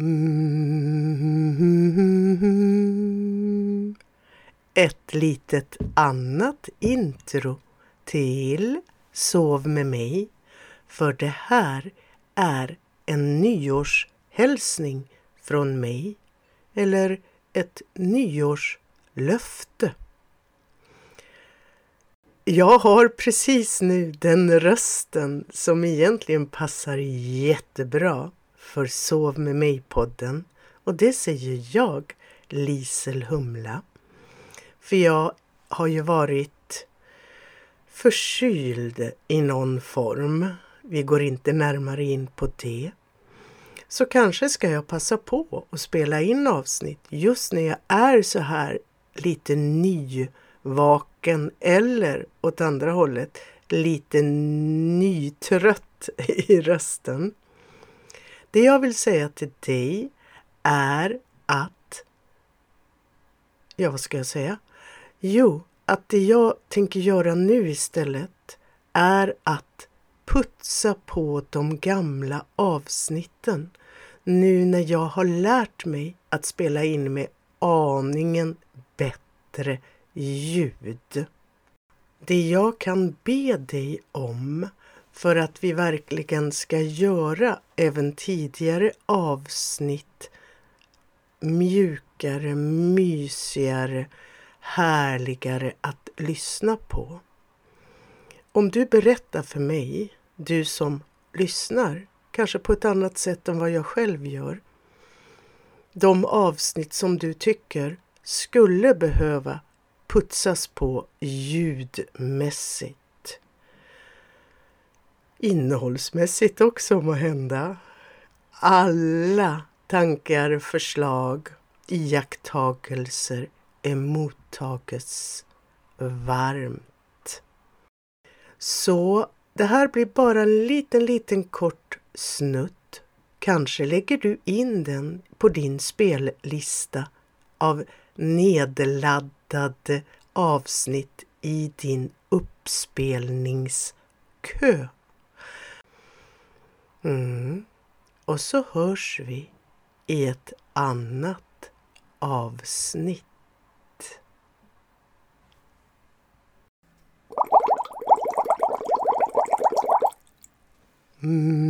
Mm. Ett litet annat intro till Sov med mig. För det här är en nyårshälsning från mig. Eller ett nyårslöfte. Jag har precis nu den rösten som egentligen passar jättebra för Sov med mig-podden och det säger jag, Lisel Humla. För jag har ju varit förkyld i någon form. Vi går inte närmare in på det. Så kanske ska jag passa på att spela in avsnitt just när jag är så här lite nyvaken eller åt andra hållet lite nytrött i rösten. Det jag vill säga till dig är att... Ja, vad ska jag säga? Jo, att det jag tänker göra nu istället är att putsa på de gamla avsnitten. Nu när jag har lärt mig att spela in med aningen bättre ljud. Det jag kan be dig om för att vi verkligen ska göra även tidigare avsnitt mjukare, mysigare, härligare att lyssna på. Om du berättar för mig, du som lyssnar, kanske på ett annat sätt än vad jag själv gör, de avsnitt som du tycker skulle behöva putsas på ljudmässigt innehållsmässigt också må hända. Alla tankar, förslag, iakttagelser är varmt. Så det här blir bara en liten, liten kort snutt. Kanske lägger du in den på din spellista av nedladdade avsnitt i din uppspelningskö. Mm. Och så hörs vi i ett annat avsnitt. Mm.